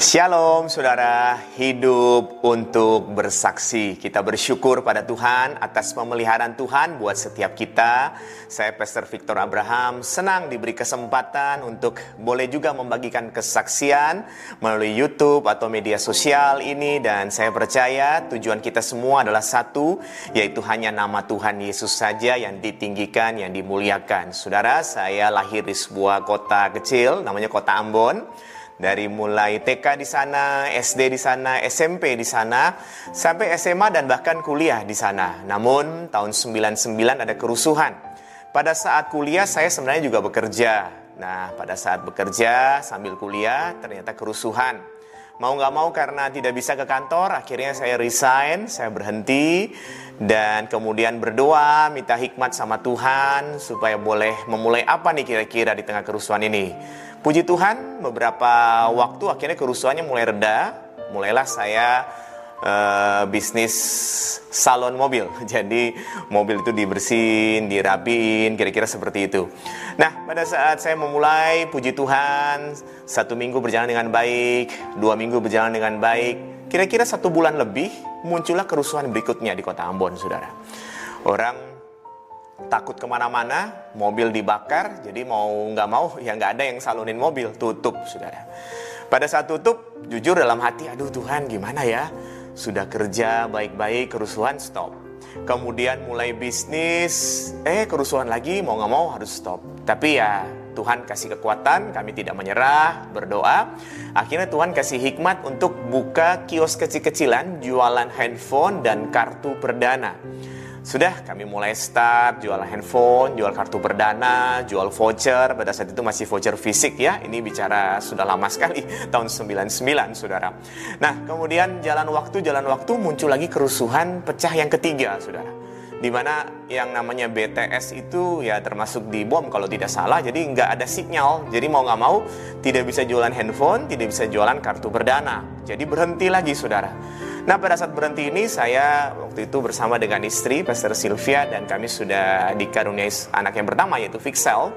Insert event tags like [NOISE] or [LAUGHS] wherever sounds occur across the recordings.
Shalom saudara, hidup untuk bersaksi. Kita bersyukur pada Tuhan atas pemeliharaan Tuhan buat setiap kita. Saya Pastor Victor Abraham, senang diberi kesempatan untuk boleh juga membagikan kesaksian melalui YouTube atau media sosial ini. Dan saya percaya tujuan kita semua adalah satu, yaitu hanya nama Tuhan Yesus saja yang ditinggikan, yang dimuliakan. Saudara, saya lahir di sebuah kota kecil, namanya kota Ambon dari mulai TK di sana, SD di sana, SMP di sana, sampai SMA dan bahkan kuliah di sana. Namun tahun 99 ada kerusuhan. Pada saat kuliah saya sebenarnya juga bekerja. Nah, pada saat bekerja sambil kuliah ternyata kerusuhan. Mau nggak mau karena tidak bisa ke kantor, akhirnya saya resign, saya berhenti dan kemudian berdoa, minta hikmat sama Tuhan supaya boleh memulai apa nih kira-kira di tengah kerusuhan ini. Puji Tuhan, beberapa waktu akhirnya kerusuhannya mulai reda. Mulailah saya uh, bisnis salon mobil. [LAUGHS] Jadi mobil itu dibersihin, dirapiin, kira-kira seperti itu. Nah, pada saat saya memulai, puji Tuhan, satu minggu berjalan dengan baik, dua minggu berjalan dengan baik. Kira-kira satu bulan lebih, muncullah kerusuhan berikutnya di kota Ambon, saudara. Orang takut ke mana-mana, mobil dibakar, jadi mau nggak mau ya nggak ada yang salonin mobil, tutup saudara. Pada saat tutup, jujur dalam hati, aduh Tuhan gimana ya, sudah kerja baik-baik, kerusuhan stop. Kemudian mulai bisnis, eh kerusuhan lagi, mau nggak mau harus stop. Tapi ya Tuhan kasih kekuatan, kami tidak menyerah, berdoa. Akhirnya Tuhan kasih hikmat untuk buka kios kecil-kecilan, jualan handphone dan kartu perdana. Sudah kami mulai start jual handphone, jual kartu perdana, jual voucher. Pada saat itu masih voucher fisik ya. Ini bicara sudah lama sekali, [LAUGHS] tahun 99 saudara. Nah kemudian jalan waktu, jalan waktu muncul lagi kerusuhan pecah yang ketiga saudara. Di mana yang namanya BTS itu ya termasuk di bom kalau tidak salah. Jadi nggak ada sinyal. Jadi mau nggak mau tidak bisa jualan handphone, tidak bisa jualan kartu perdana. Jadi berhenti lagi saudara. Nah pada saat berhenti ini saya waktu itu bersama dengan istri Pastor Sylvia dan kami sudah dikaruniai anak yang pertama yaitu Fixel.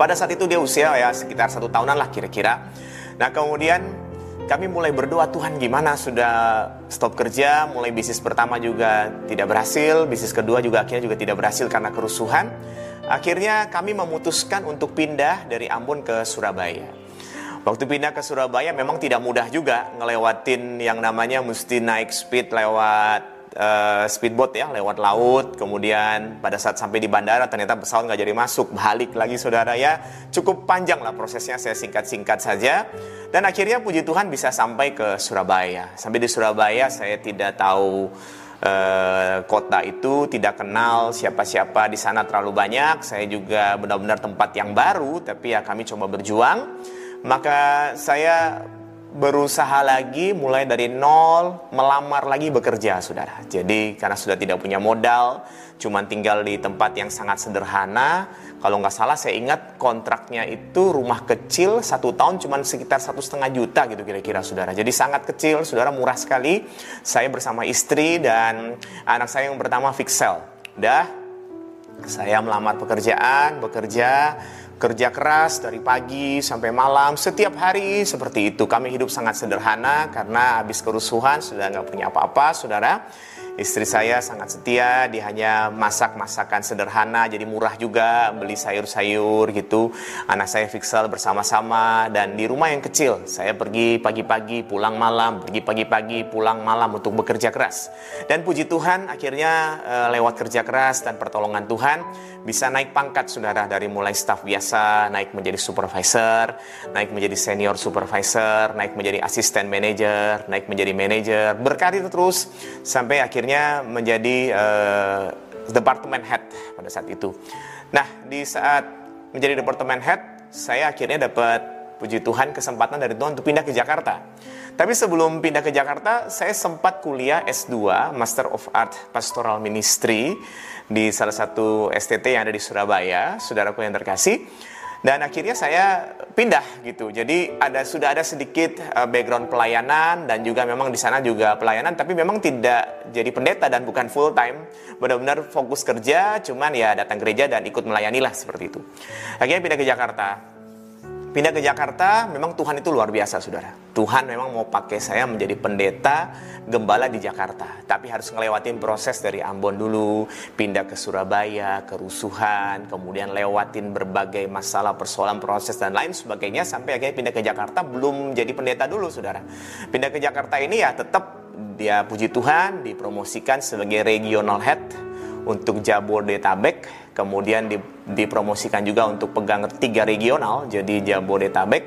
Pada saat itu dia usia ya sekitar satu tahunan lah kira-kira. Nah kemudian kami mulai berdoa Tuhan gimana sudah stop kerja, mulai bisnis pertama juga tidak berhasil, bisnis kedua juga akhirnya juga tidak berhasil karena kerusuhan. Akhirnya kami memutuskan untuk pindah dari Ambon ke Surabaya. Waktu pindah ke Surabaya memang tidak mudah juga ngelewatin yang namanya mesti naik speed lewat uh, speedboat ya, lewat laut. Kemudian pada saat sampai di bandara ternyata pesawat nggak jadi masuk, balik lagi saudara ya. Cukup panjang lah prosesnya, saya singkat-singkat saja. Dan akhirnya puji Tuhan bisa sampai ke Surabaya. Sampai di Surabaya saya tidak tahu uh, kota itu tidak kenal siapa-siapa di sana terlalu banyak. Saya juga benar-benar tempat yang baru, tapi ya kami coba berjuang maka saya berusaha lagi mulai dari nol melamar lagi bekerja saudara. Jadi karena sudah tidak punya modal cuma tinggal di tempat yang sangat sederhana. Kalau nggak salah saya ingat kontraknya itu rumah kecil satu tahun cuma sekitar satu setengah juta gitu kira-kira saudara. Jadi sangat kecil saudara murah sekali. Saya bersama istri dan anak saya yang pertama Fixel udah saya melamar pekerjaan bekerja kerja keras dari pagi sampai malam. Setiap hari seperti itu. Kami hidup sangat sederhana karena habis kerusuhan sudah nggak punya apa-apa saudara Istri saya sangat setia, dia hanya masak masakan sederhana, jadi murah juga, beli sayur-sayur gitu. Anak saya Fixel bersama-sama dan di rumah yang kecil, saya pergi pagi-pagi, pulang malam, pergi pagi-pagi, pulang malam untuk bekerja keras. Dan puji Tuhan, akhirnya e, lewat kerja keras dan pertolongan Tuhan bisa naik pangkat saudara dari mulai staff biasa, naik menjadi supervisor, naik menjadi senior supervisor, naik menjadi asisten manager, naik menjadi manager, berkarir terus sampai akhirnya akhirnya menjadi uh, departemen head pada saat itu. Nah, di saat menjadi departemen head, saya akhirnya dapat puji Tuhan kesempatan dari Tuhan untuk pindah ke Jakarta. Tapi sebelum pindah ke Jakarta, saya sempat kuliah S2, Master of Art Pastoral Ministry di salah satu STT yang ada di Surabaya, saudaraku yang terkasih dan akhirnya saya pindah gitu. Jadi ada sudah ada sedikit uh, background pelayanan dan juga memang di sana juga pelayanan tapi memang tidak jadi pendeta dan bukan full time. Benar-benar fokus kerja, cuman ya datang gereja dan ikut melayani lah seperti itu. Akhirnya pindah ke Jakarta. Pindah ke Jakarta, memang Tuhan itu luar biasa, Saudara. Tuhan memang mau pakai saya menjadi pendeta gembala di Jakarta, tapi harus ngelewatin proses dari Ambon dulu, pindah ke Surabaya, kerusuhan, kemudian lewatin berbagai masalah, persoalan, proses dan lain sebagainya sampai akhirnya pindah ke Jakarta belum jadi pendeta dulu, Saudara. Pindah ke Jakarta ini ya tetap dia puji Tuhan dipromosikan sebagai regional head untuk Jabodetabek, kemudian dipromosikan juga untuk pegang tiga regional, jadi Jabodetabek,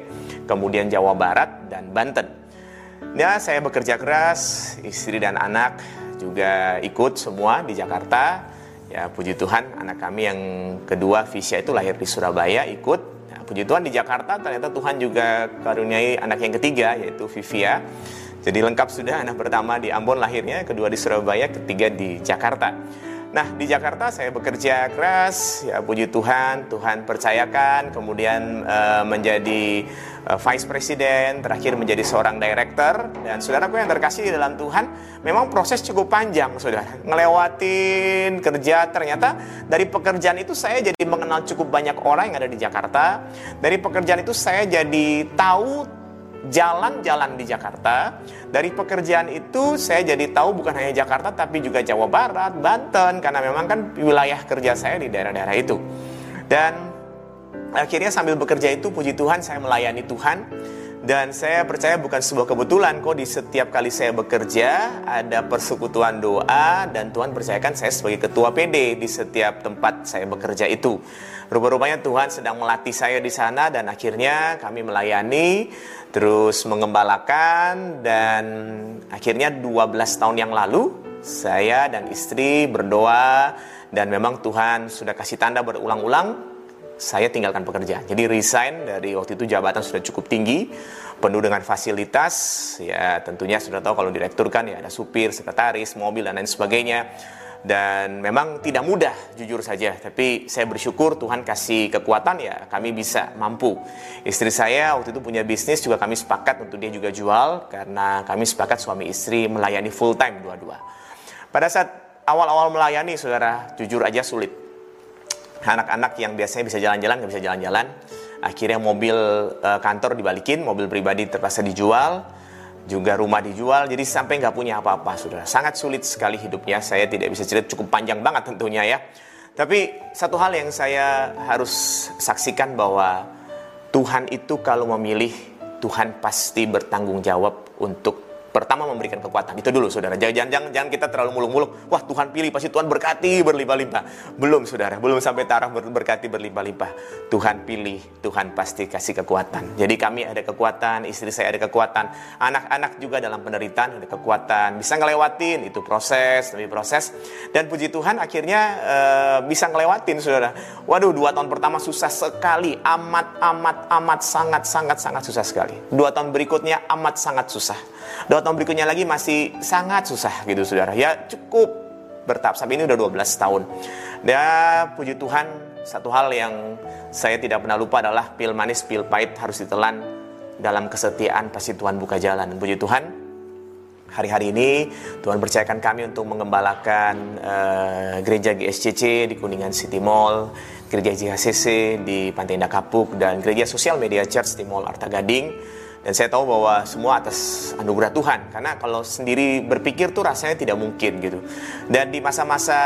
kemudian Jawa Barat dan Banten. Ya, saya bekerja keras, istri dan anak juga ikut semua di Jakarta. Ya, puji Tuhan, anak kami yang kedua Visya itu lahir di Surabaya ikut. Ya, puji Tuhan di Jakarta ternyata Tuhan juga karuniai anak yang ketiga yaitu Vivia. Jadi lengkap sudah anak pertama di Ambon lahirnya, kedua di Surabaya, ketiga di Jakarta. Nah, di Jakarta saya bekerja keras, ya puji Tuhan, Tuhan percayakan, kemudian uh, menjadi uh, vice president, terakhir menjadi seorang director dan saudaraku yang terkasih di dalam Tuhan, memang proses cukup panjang, Saudara. Ngelewatin kerja ternyata dari pekerjaan itu saya jadi mengenal cukup banyak orang yang ada di Jakarta. Dari pekerjaan itu saya jadi tahu jalan-jalan di Jakarta. Dari pekerjaan itu saya jadi tahu bukan hanya Jakarta tapi juga Jawa Barat, Banten karena memang kan wilayah kerja saya di daerah-daerah itu. Dan akhirnya sambil bekerja itu puji Tuhan saya melayani Tuhan dan saya percaya bukan sebuah kebetulan kok di setiap kali saya bekerja ada persekutuan doa dan Tuhan percayakan saya sebagai ketua PD di setiap tempat saya bekerja itu. Rupa-rupanya Tuhan sedang melatih saya di sana dan akhirnya kami melayani terus mengembalakan dan akhirnya 12 tahun yang lalu saya dan istri berdoa dan memang Tuhan sudah kasih tanda berulang-ulang saya tinggalkan pekerjaan. Jadi resign dari waktu itu jabatan sudah cukup tinggi, penuh dengan fasilitas, ya tentunya sudah tahu kalau direktur kan ya ada supir, sekretaris, mobil dan lain sebagainya. Dan memang tidak mudah jujur saja, tapi saya bersyukur Tuhan kasih kekuatan ya kami bisa mampu. Istri saya waktu itu punya bisnis juga kami sepakat untuk dia juga jual karena kami sepakat suami istri melayani full time dua-dua. Pada saat awal-awal melayani saudara jujur aja sulit anak-anak yang biasanya bisa jalan-jalan nggak bisa jalan-jalan. Akhirnya mobil uh, kantor dibalikin mobil pribadi terpaksa dijual juga rumah dijual. Jadi sampai nggak punya apa-apa sudah sangat sulit sekali hidupnya. Saya tidak bisa cerita cukup panjang banget tentunya ya. Tapi satu hal yang saya harus saksikan bahwa Tuhan itu kalau memilih Tuhan pasti bertanggung jawab untuk Pertama memberikan kekuatan. Itu dulu saudara. Jangan, jangan, jangan kita terlalu muluk-muluk. Wah Tuhan pilih pasti Tuhan berkati berlimpah-limpah. Belum saudara. Belum sampai taraf berkati berlimpah-limpah. Tuhan pilih. Tuhan pasti kasih kekuatan. Jadi kami ada kekuatan. Istri saya ada kekuatan. Anak-anak juga dalam penderitaan ada kekuatan. Bisa ngelewatin. Itu proses demi proses. Dan puji Tuhan akhirnya uh, bisa ngelewatin saudara. Waduh dua tahun pertama susah sekali. Amat, amat, amat, sangat, sangat, sangat susah sekali. Dua tahun berikutnya amat sangat susah. Dua tahun berikutnya lagi masih sangat susah gitu saudara. Ya cukup bertahap sampai ini udah 12 tahun. Dan puji Tuhan satu hal yang saya tidak pernah lupa adalah pil manis, pil pahit harus ditelan dalam kesetiaan pasti Tuhan buka jalan. Puji Tuhan hari-hari ini Tuhan percayakan kami untuk mengembalakan uh, gereja GSCC di Kuningan City Mall, gereja JHCC di Pantai Indah Kapuk dan gereja Sosial Media Church di Mall Arta Gading dan saya tahu bahwa semua atas anugerah Tuhan. Karena kalau sendiri berpikir tuh rasanya tidak mungkin gitu. Dan di masa-masa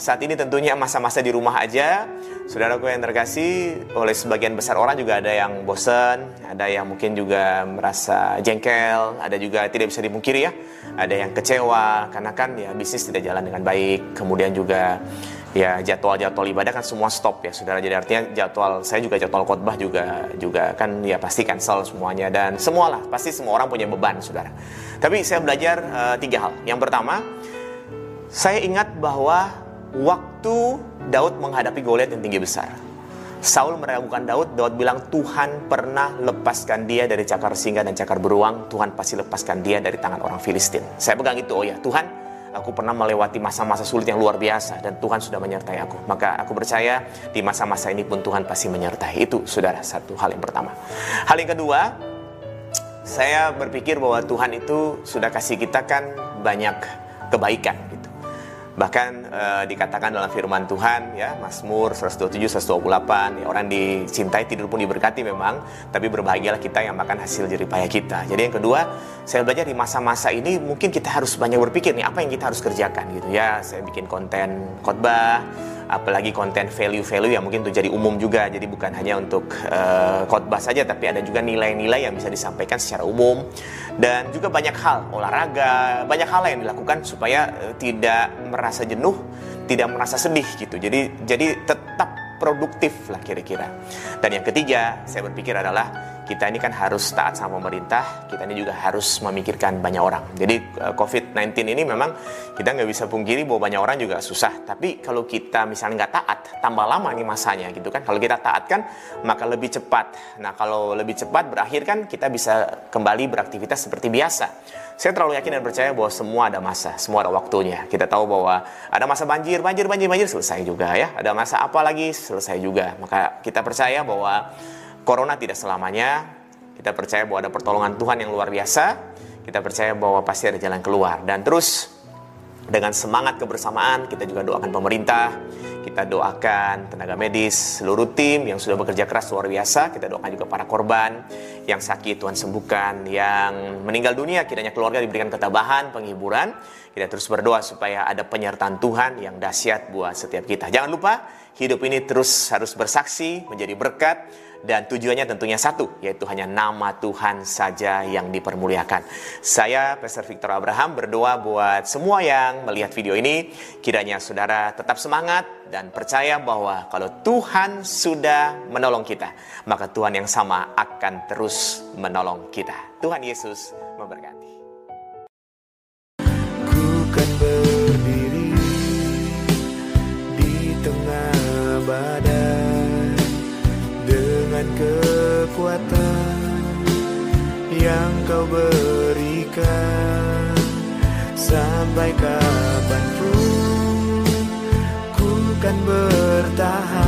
saat ini tentunya masa-masa di rumah aja. Saudaraku yang terkasih, oleh sebagian besar orang juga ada yang bosan, ada yang mungkin juga merasa jengkel, ada juga tidak bisa dimungkiri ya, ada yang kecewa karena kan ya bisnis tidak jalan dengan baik, kemudian juga ya jadwal-jadwal ibadah kan semua stop ya saudara. Jadi artinya jadwal saya juga jadwal khotbah juga juga kan ya pasti cancel semuanya. Dan semualah pasti semua orang punya beban saudara. Tapi saya belajar uh, tiga hal. Yang pertama saya ingat bahwa waktu Daud menghadapi Goliat yang tinggi besar. Saul meragukan Daud, Daud bilang Tuhan pernah lepaskan dia dari cakar singa dan cakar beruang, Tuhan pasti lepaskan dia dari tangan orang Filistin. Saya pegang itu, oh ya Tuhan Aku pernah melewati masa-masa sulit yang luar biasa dan Tuhan sudah menyertai aku. Maka aku percaya di masa-masa ini pun Tuhan pasti menyertai. Itu saudara satu hal yang pertama. Hal yang kedua, saya berpikir bahwa Tuhan itu sudah kasih kita kan banyak kebaikan. Bahkan uh, dikatakan dalam firman Tuhan ya, Mazmur 127 128, ya, orang dicintai tidur pun diberkati memang, tapi berbahagialah kita yang makan hasil jerih payah kita. Jadi yang kedua, saya belajar di masa-masa ini mungkin kita harus banyak berpikir nih apa yang kita harus kerjakan gitu ya. Saya bikin konten khotbah, apalagi konten value-value yang mungkin untuk jadi umum juga. Jadi bukan hanya untuk uh, khotbah saja tapi ada juga nilai-nilai yang bisa disampaikan secara umum. Dan juga banyak hal olahraga banyak hal yang dilakukan supaya uh, tidak merasa jenuh tidak merasa sedih gitu. Jadi jadi tetap produktif lah kira-kira. Dan yang ketiga saya berpikir adalah kita ini kan harus taat sama pemerintah, kita ini juga harus memikirkan banyak orang. Jadi eh, COVID-19 ini memang kita nggak bisa pungkiri bahwa banyak orang juga susah. Tapi kalau kita misalnya nggak taat, tambah lama nih masanya gitu kan. Kalau kita taat kan, maka lebih cepat. Nah kalau lebih cepat berakhir kan kita bisa kembali beraktivitas seperti biasa. Saya terlalu yakin dan percaya bahwa semua ada masa, semua ada waktunya. Kita tahu bahwa ada masa banjir, banjir, banjir, banjir selesai juga ya. Ada masa apa lagi selesai juga. Maka kita percaya bahwa Corona tidak selamanya. Kita percaya bahwa ada pertolongan Tuhan yang luar biasa. Kita percaya bahwa pasti ada jalan keluar. Dan terus dengan semangat kebersamaan kita juga doakan pemerintah, kita doakan tenaga medis, seluruh tim yang sudah bekerja keras luar biasa. Kita doakan juga para korban yang sakit Tuhan sembuhkan, yang meninggal dunia kiranya keluarga diberikan ketabahan, penghiburan. Kita terus berdoa supaya ada penyertaan Tuhan yang dahsyat buat setiap kita. Jangan lupa hidup ini terus harus bersaksi, menjadi berkat dan tujuannya tentunya satu, yaitu hanya nama Tuhan saja yang dipermuliakan. Saya, Pastor Victor Abraham, berdoa buat semua yang melihat video ini, kiranya saudara tetap semangat dan percaya bahwa kalau Tuhan sudah menolong kita, maka Tuhan yang sama akan terus menolong kita. Tuhan Yesus memberkati. Yang kau berikan. Sampai kapan pun ku kan bertahan